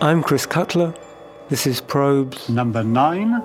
I'm Chris Cutler. This is Probes. Number nine.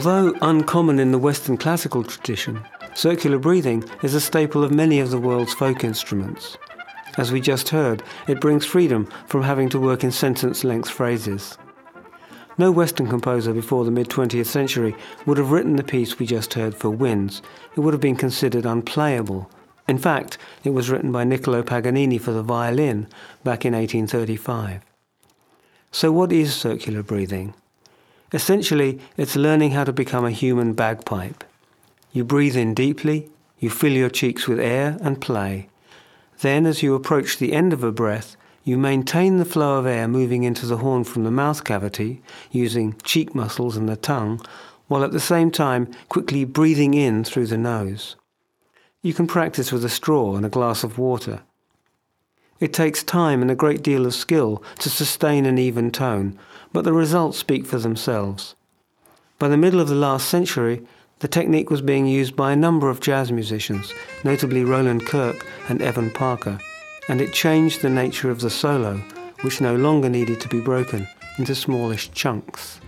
Although uncommon in the Western classical tradition, circular breathing is a staple of many of the world's folk instruments. As we just heard, it brings freedom from having to work in sentence length phrases. No Western composer before the mid 20th century would have written the piece we just heard for winds. It would have been considered unplayable. In fact, it was written by Niccolo Paganini for the violin back in 1835. So, what is circular breathing? Essentially, it's learning how to become a human bagpipe. You breathe in deeply, you fill your cheeks with air and play. Then, as you approach the end of a breath, you maintain the flow of air moving into the horn from the mouth cavity using cheek muscles and the tongue, while at the same time quickly breathing in through the nose. You can practice with a straw and a glass of water. It takes time and a great deal of skill to sustain an even tone, but the results speak for themselves. By the middle of the last century, the technique was being used by a number of jazz musicians, notably Roland Kirk and Evan Parker, and it changed the nature of the solo, which no longer needed to be broken into smallish chunks.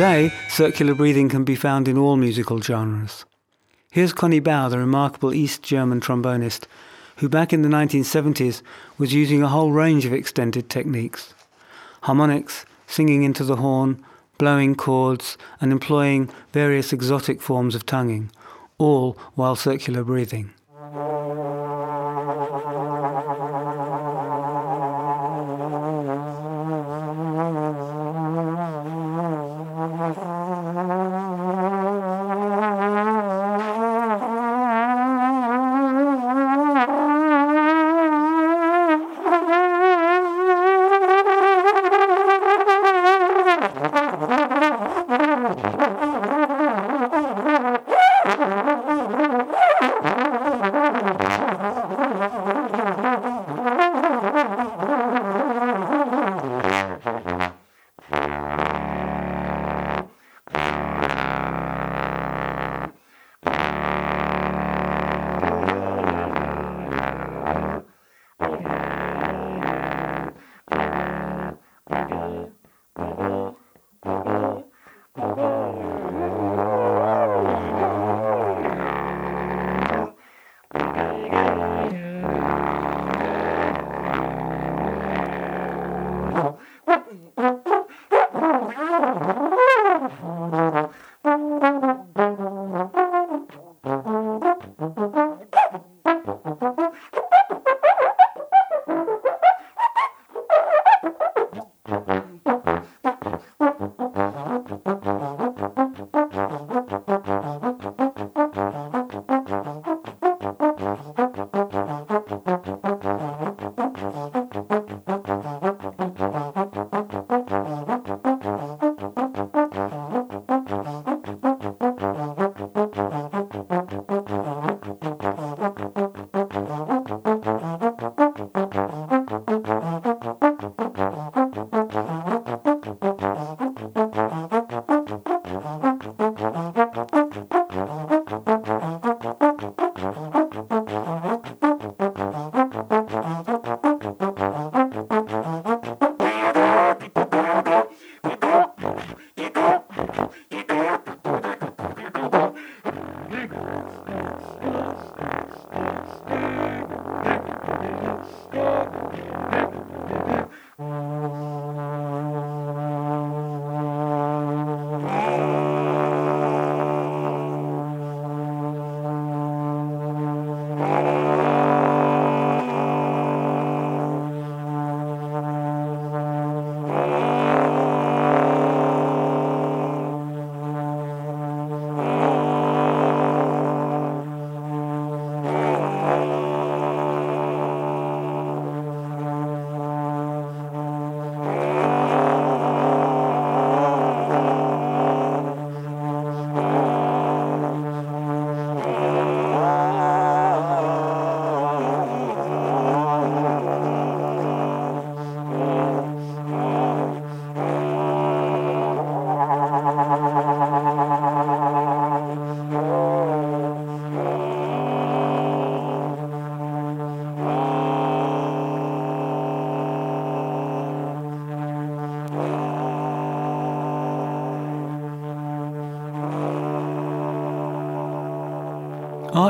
Today, circular breathing can be found in all musical genres. Here's Conny Bauer, the remarkable East German trombonist, who back in the 1970s was using a whole range of extended techniques harmonics, singing into the horn, blowing chords, and employing various exotic forms of tonguing, all while circular breathing.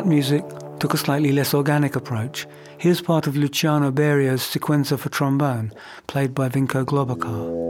Art music took a slightly less organic approach. Here's part of Luciano Berio's sequenza for trombone, played by Vinko Globokar.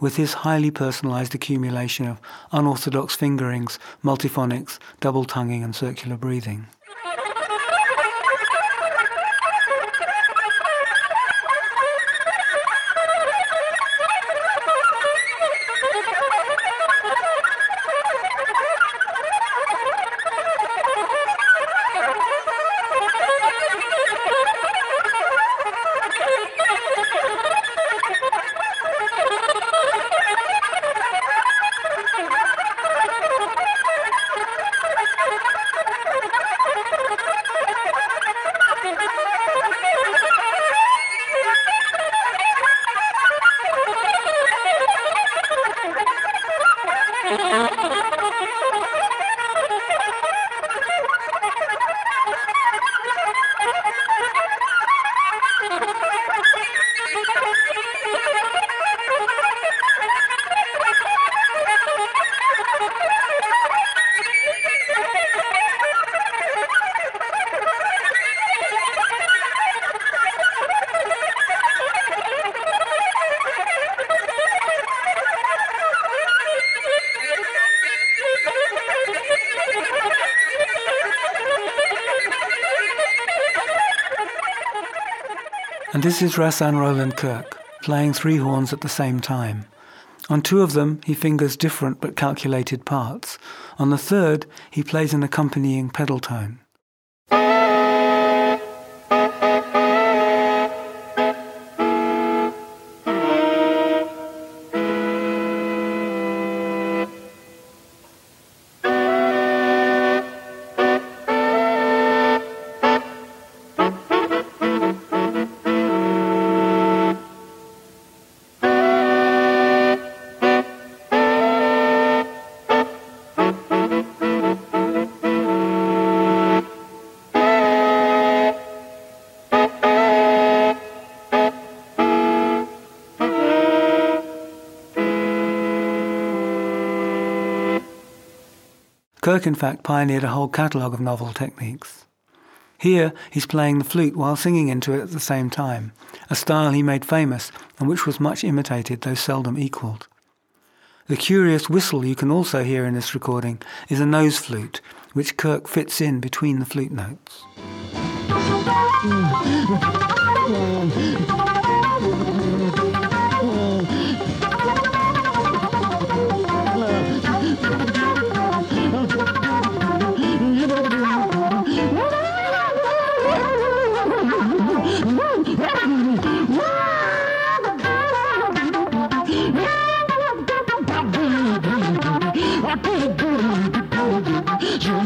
with his highly personalized accumulation of unorthodox fingerings, multiphonics, double tonguing, and circular breathing. This is Rahsaan Roland Kirk, playing three horns at the same time. On two of them, he fingers different but calculated parts. On the third, he plays an accompanying pedal tone. In fact, pioneered a whole catalogue of novel techniques. Here, he's playing the flute while singing into it at the same time, a style he made famous and which was much imitated, though seldom equalled. The curious whistle you can also hear in this recording is a nose flute, which Kirk fits in between the flute notes.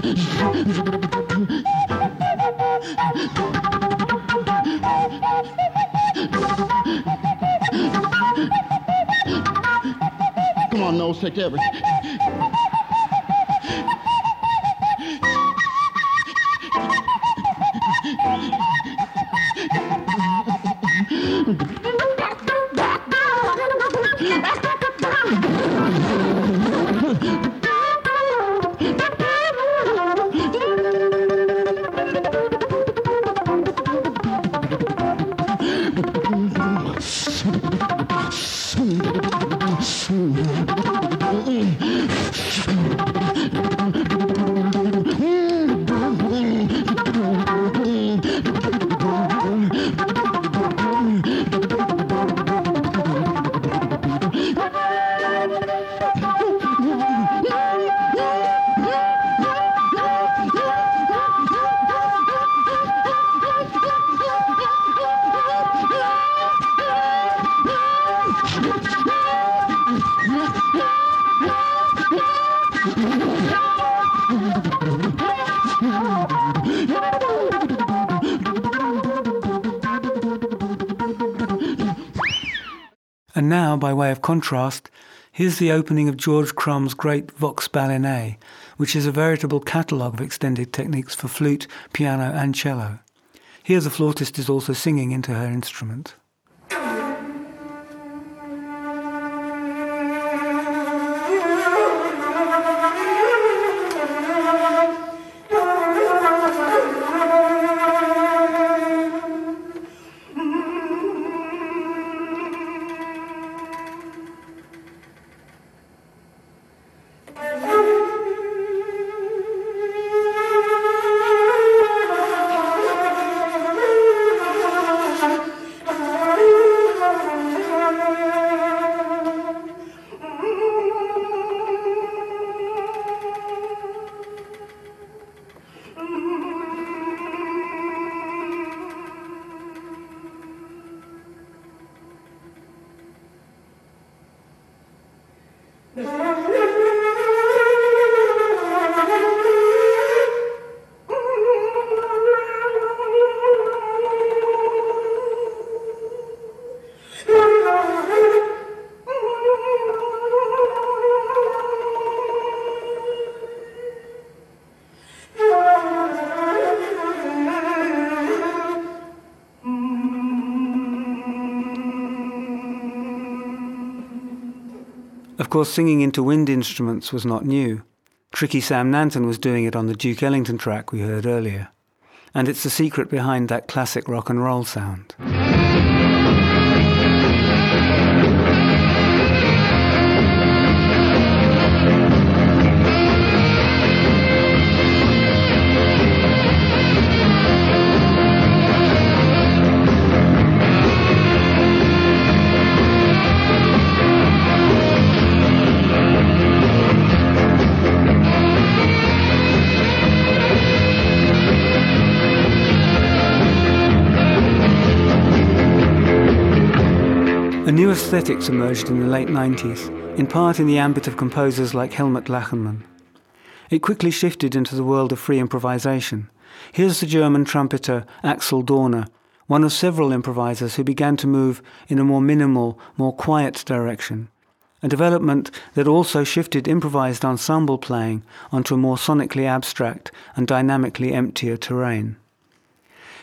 Come on, nose, take everything. By way of contrast, here's the opening of George Crumb's great Vox Balaenae, which is a veritable catalogue of extended techniques for flute, piano, and cello. Here the flautist is also singing into her instrument. Course, singing into wind instruments was not new. Tricky Sam Nanton was doing it on the Duke Ellington track we heard earlier. And it's the secret behind that classic rock and roll sound. New aesthetics emerged in the late 90s, in part in the ambit of composers like Helmut Lachenmann. It quickly shifted into the world of free improvisation. Here's the German trumpeter Axel Dorner, one of several improvisers who began to move in a more minimal, more quiet direction, a development that also shifted improvised ensemble playing onto a more sonically abstract and dynamically emptier terrain.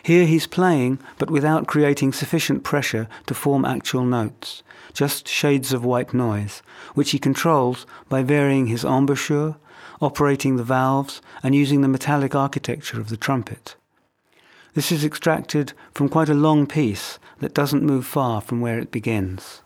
Here he's playing, but without creating sufficient pressure to form actual notes, just shades of white noise, which he controls by varying his embouchure, operating the valves, and using the metallic architecture of the trumpet. This is extracted from quite a long piece that doesn't move far from where it begins.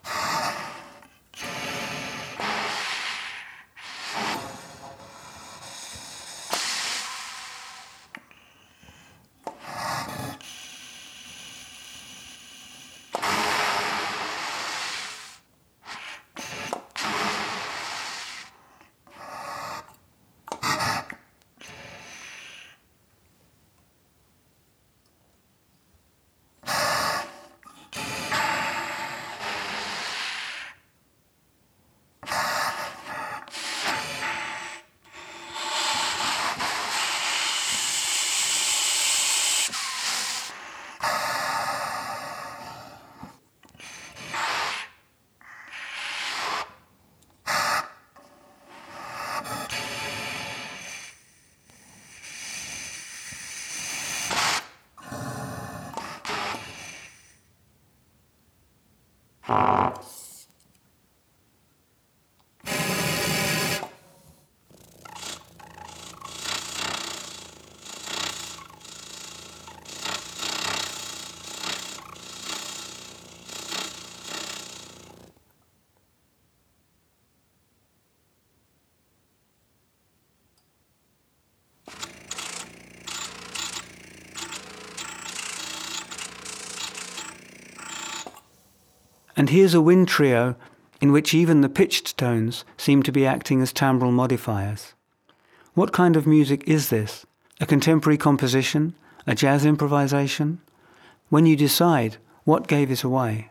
And here's a wind trio in which even the pitched tones seem to be acting as timbral modifiers. What kind of music is this? A contemporary composition? A jazz improvisation? When you decide, what gave it away?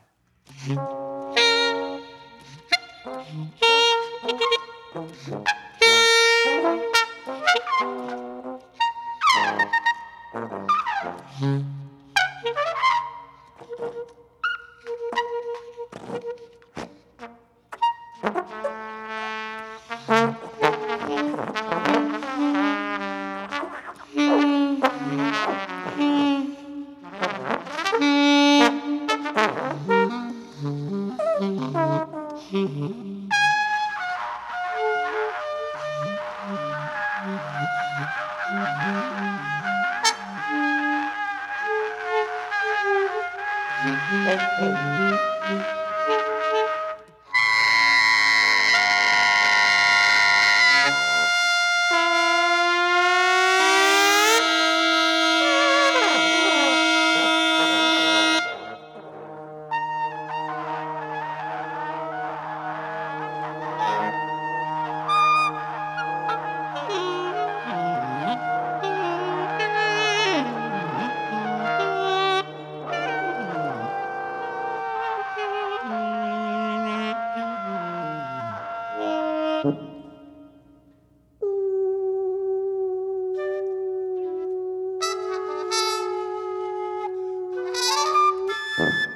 Mm.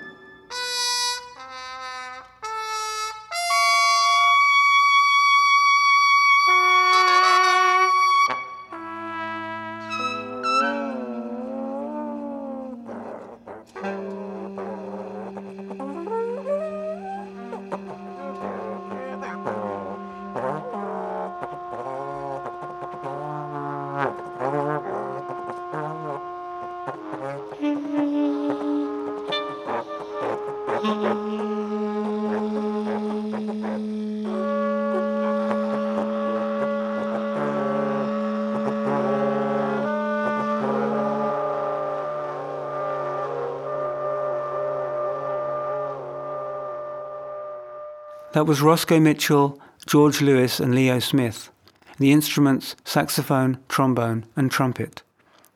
That was Roscoe Mitchell, George Lewis, and Leo Smith. The instruments saxophone, trombone, and trumpet.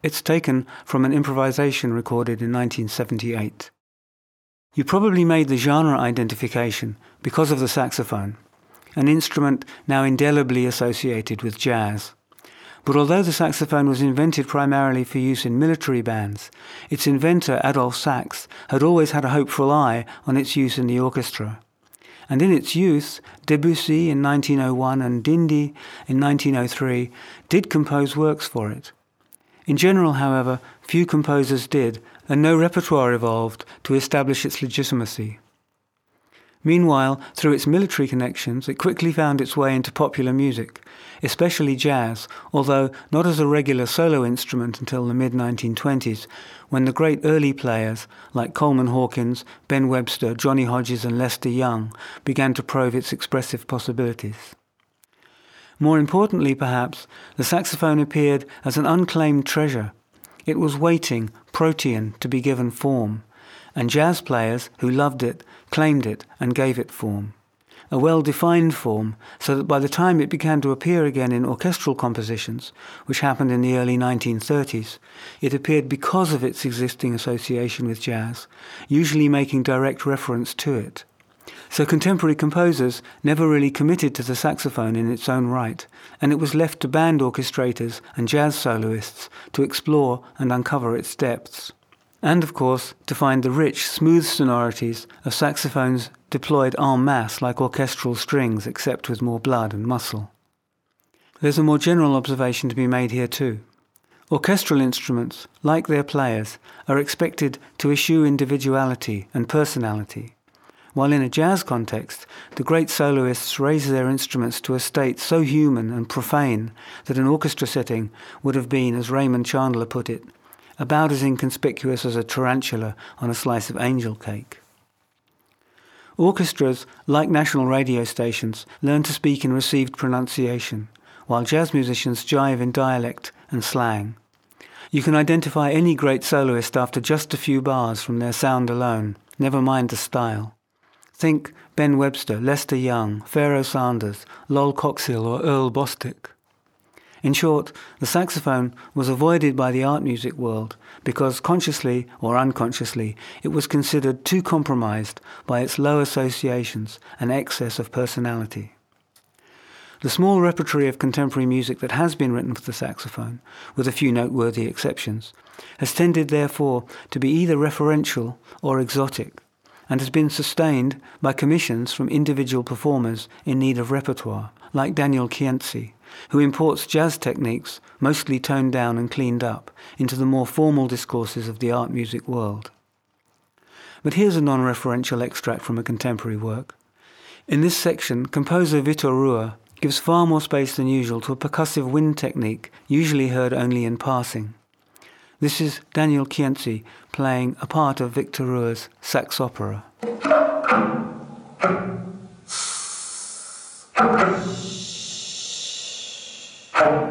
It's taken from an improvisation recorded in 1978. You probably made the genre identification because of the saxophone, an instrument now indelibly associated with jazz. But although the saxophone was invented primarily for use in military bands, its inventor, Adolf Sax, had always had a hopeful eye on its use in the orchestra. And in its youth, Debussy in 1901 and d'Indy in 1903 did compose works for it. In general, however, few composers did, and no repertoire evolved to establish its legitimacy. Meanwhile, through its military connections, it quickly found its way into popular music, especially jazz, although not as a regular solo instrument until the mid 1920s, when the great early players like Coleman Hawkins, Ben Webster, Johnny Hodges, and Lester Young began to probe its expressive possibilities. More importantly, perhaps, the saxophone appeared as an unclaimed treasure. It was waiting, protean, to be given form and jazz players who loved it claimed it and gave it form. A well defined form, so that by the time it began to appear again in orchestral compositions, which happened in the early 1930s, it appeared because of its existing association with jazz, usually making direct reference to it. So contemporary composers never really committed to the saxophone in its own right, and it was left to band orchestrators and jazz soloists to explore and uncover its depths and of course to find the rich, smooth sonorities of saxophones deployed en masse like orchestral strings except with more blood and muscle. There's a more general observation to be made here too. Orchestral instruments, like their players, are expected to issue individuality and personality, while in a jazz context, the great soloists raise their instruments to a state so human and profane that an orchestra setting would have been, as Raymond Chandler put it, about as inconspicuous as a tarantula on a slice of angel cake. Orchestras, like national radio stations, learn to speak in received pronunciation, while jazz musicians jive in dialect and slang. You can identify any great soloist after just a few bars from their sound alone, never mind the style. Think Ben Webster, Lester Young, Pharoah Sanders, Lol Coxhill or Earl Bostic. In short, the saxophone was avoided by the art music world because consciously or unconsciously it was considered too compromised by its low associations and excess of personality. The small repertory of contemporary music that has been written for the saxophone, with a few noteworthy exceptions, has tended therefore to be either referential or exotic, and has been sustained by commissions from individual performers in need of repertoire, like Daniel Kientzy, who imports jazz techniques, mostly toned down and cleaned up, into the more formal discourses of the art music world. But here's a non referential extract from a contemporary work. In this section, composer Vitor Rua gives far more space than usual to a percussive wind technique usually heard only in passing. This is Daniel Kientzy playing a part of Victor Rua's sax opera. By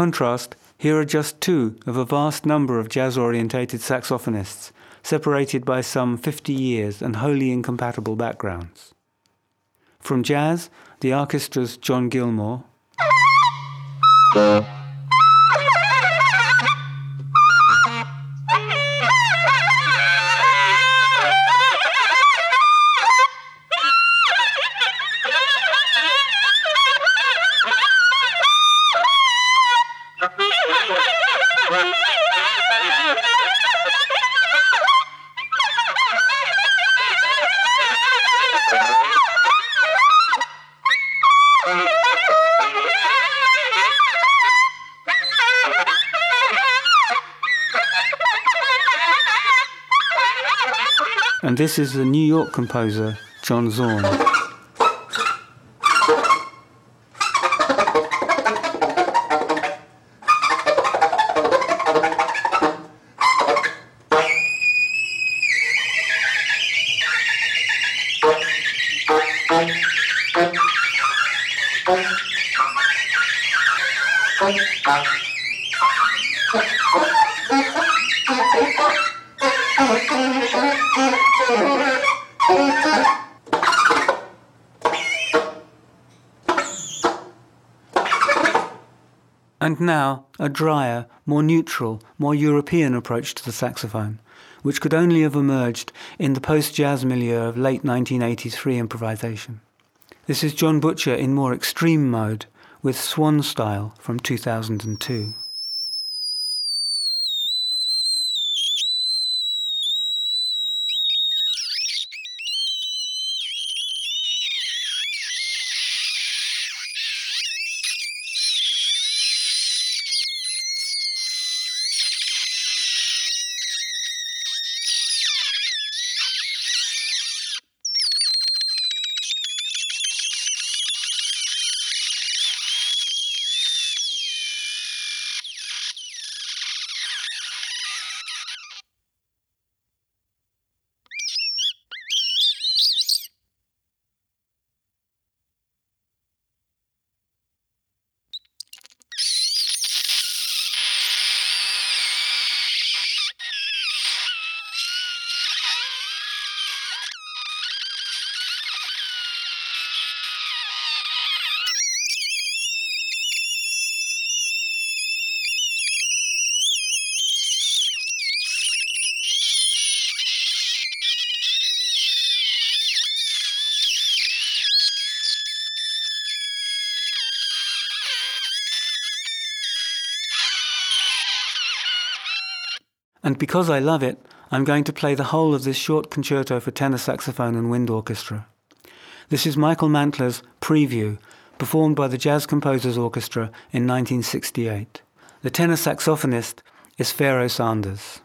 contrast, here are just two of a vast number of jazz orientated saxophonists, separated by some 50 years and wholly incompatible backgrounds. From jazz, the orchestra's John Gilmore. This is the New York composer John Zorn. Drier, more neutral, more European approach to the saxophone, which could only have emerged in the post jazz milieu of late 1983 improvisation. This is John Butcher in more extreme mode with Swan Style from 2002. And because I love it, I'm going to play the whole of this short concerto for tenor saxophone and wind orchestra. This is Michael Mantler's Preview, performed by the Jazz Composers Orchestra in 1968. The tenor saxophonist is Pharoah Sanders.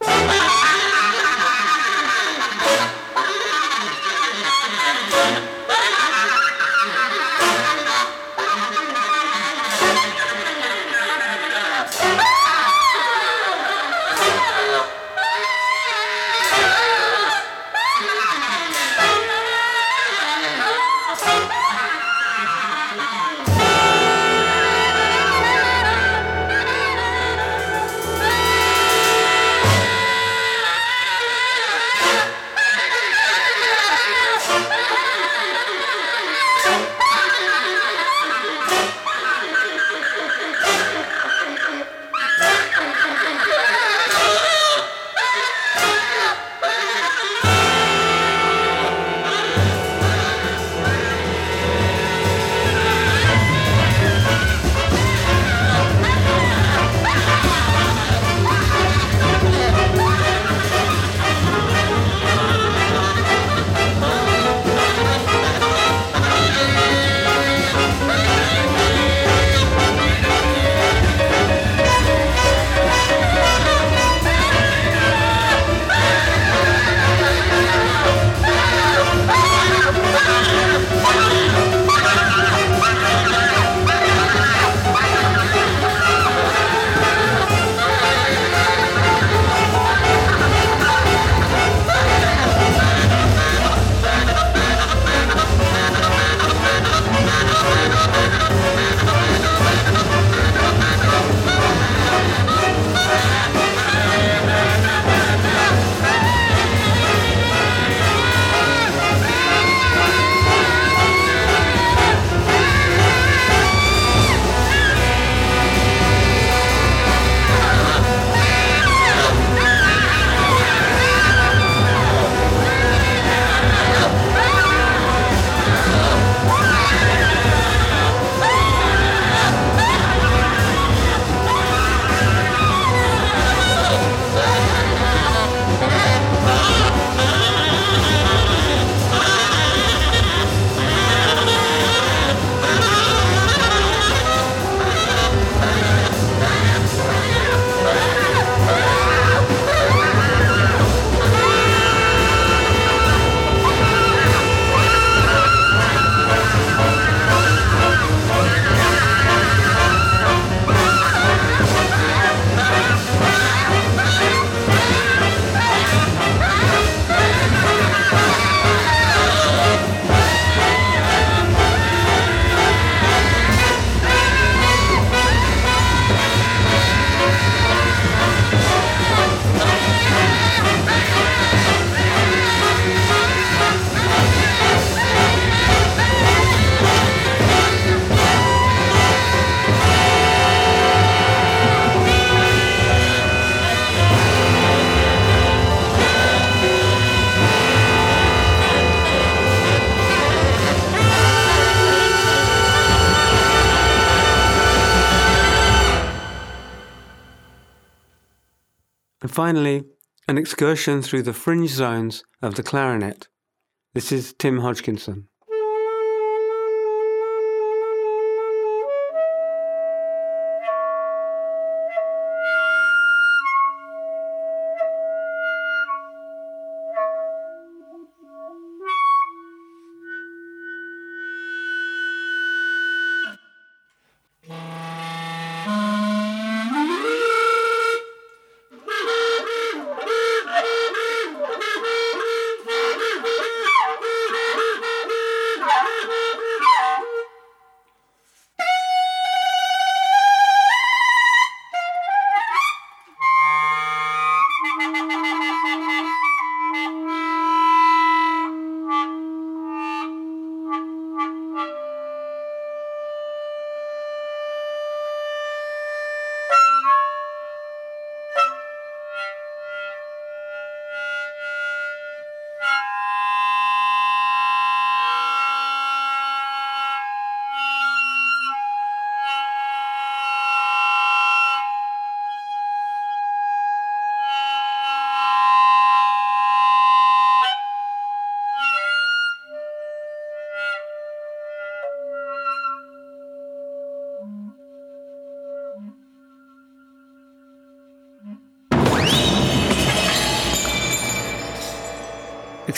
Finally, an excursion through the fringe zones of the clarinet. This is Tim Hodgkinson.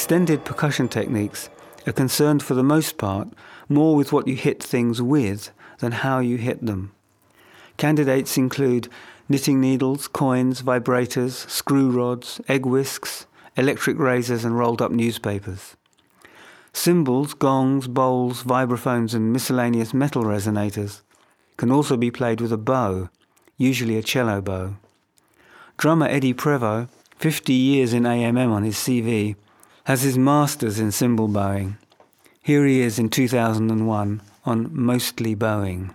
Extended percussion techniques are concerned for the most part more with what you hit things with than how you hit them. Candidates include knitting needles, coins, vibrators, screw rods, egg whisks, electric razors, and rolled up newspapers. Cymbals, gongs, bowls, vibraphones, and miscellaneous metal resonators can also be played with a bow, usually a cello bow. Drummer Eddie Prevost, 50 years in AMM on his CV, has his master's in cymbal bowing. Here he is in 2001 on Mostly Bowing.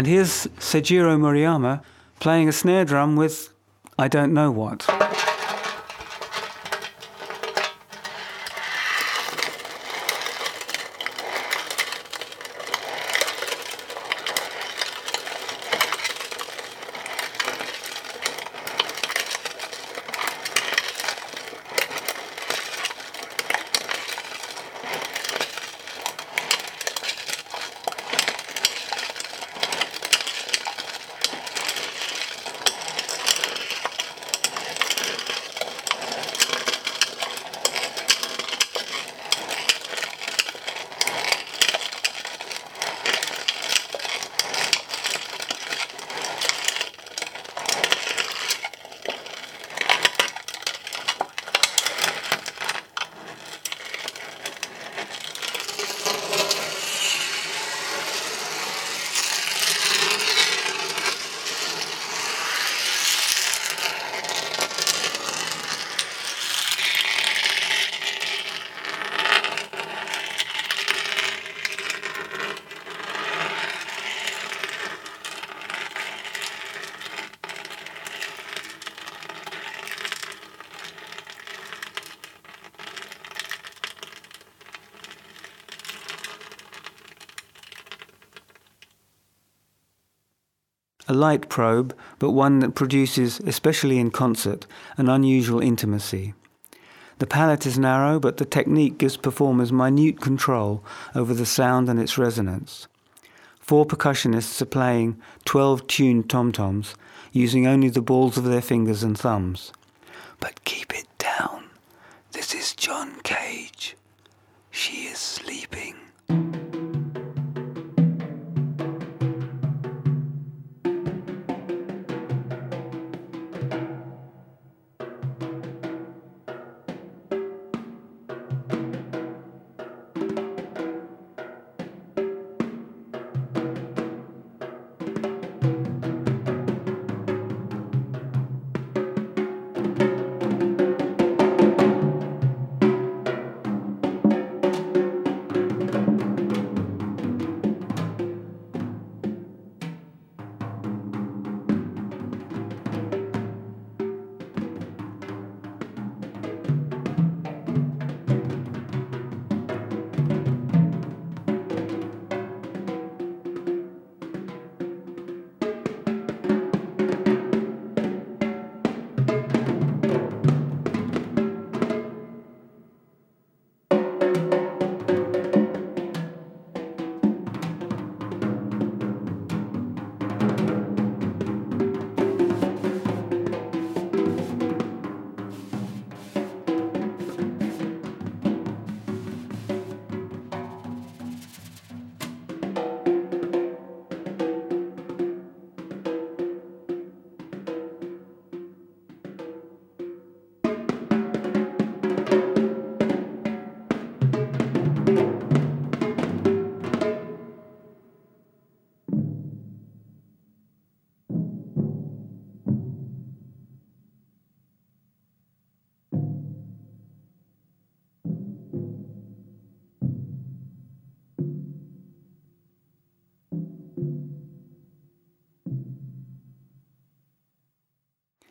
And here's Seijiro Murayama playing a snare drum with I don't know what. A light probe, but one that produces, especially in concert, an unusual intimacy. The palette is narrow, but the technique gives performers minute control over the sound and its resonance. Four percussionists are playing 12 tuned tom-toms, using only the balls of their fingers and thumbs.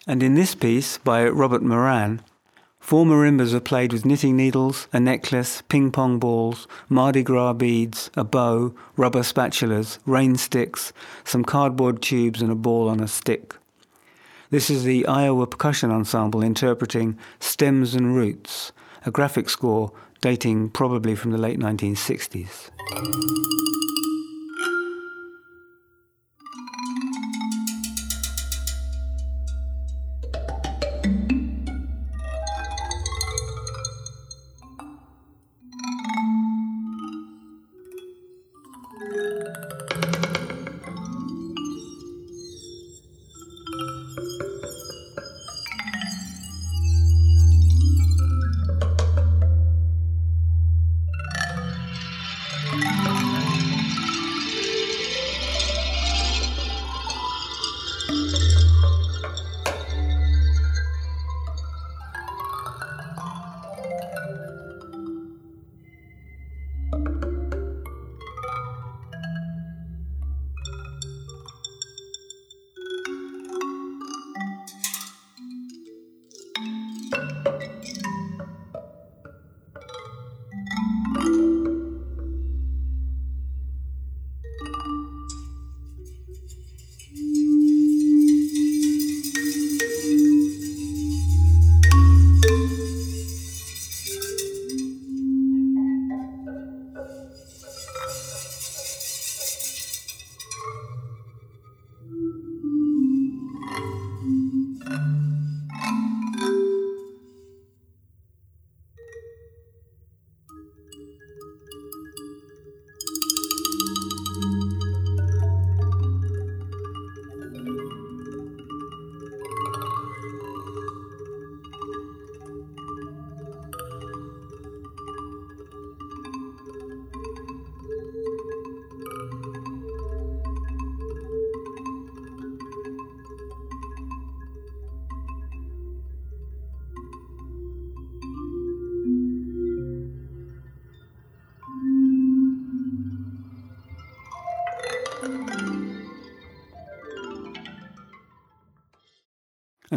And in this piece by Robert Moran, four marimbas are played with knitting needles, a necklace, ping pong balls, Mardi Gras beads, a bow, rubber spatulas, rain sticks, some cardboard tubes, and a ball on a stick. This is the Iowa Percussion Ensemble interpreting Stems and Roots, a graphic score dating probably from the late 1960s.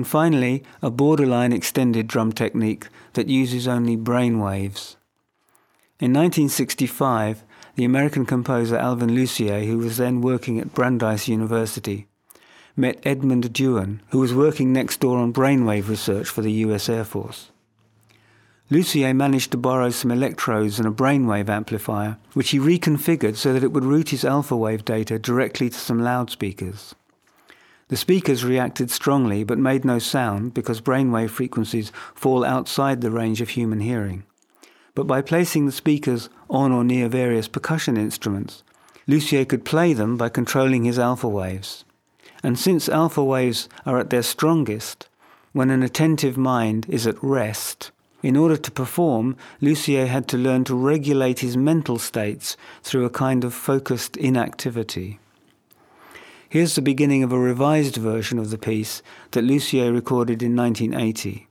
And finally, a borderline extended drum technique that uses only brain waves. In 1965, the American composer Alvin Lucier, who was then working at Brandeis University, met Edmund Dewan, who was working next door on brainwave research for the US Air Force. Lucier managed to borrow some electrodes and a brainwave amplifier, which he reconfigured so that it would route his alpha wave data directly to some loudspeakers. The speakers reacted strongly but made no sound because brainwave frequencies fall outside the range of human hearing. But by placing the speakers on or near various percussion instruments, Lucier could play them by controlling his alpha waves. And since alpha waves are at their strongest, when an attentive mind is at rest, in order to perform, Lucier had to learn to regulate his mental states through a kind of focused inactivity. Here's the beginning of a revised version of the piece that Lucier recorded in 1980.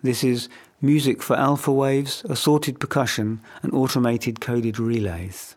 This is music for alpha waves, assorted percussion, and automated coded relays.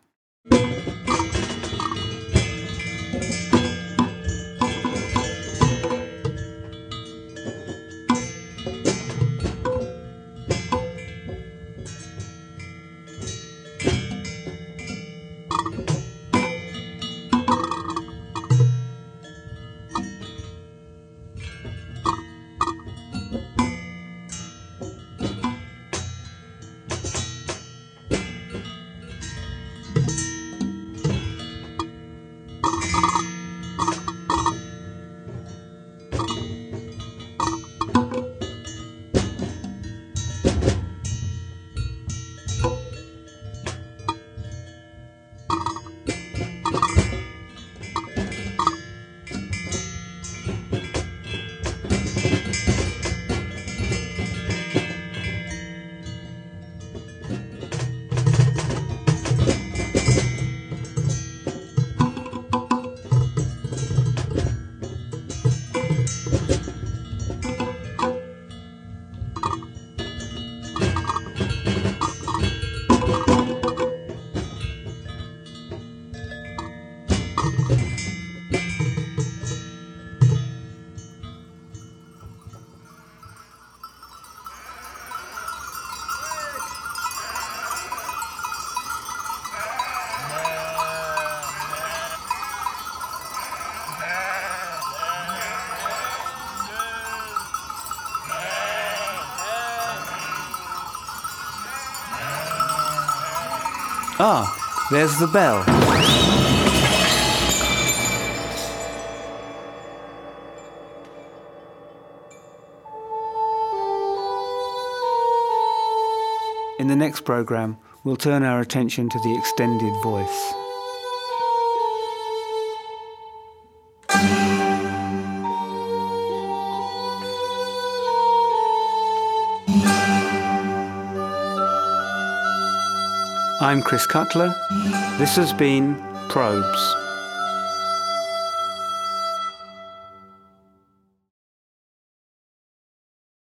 Ah, there's the bell. In the next program, we'll turn our attention to the extended voice. I'm Chris Cutler. This has been Probes.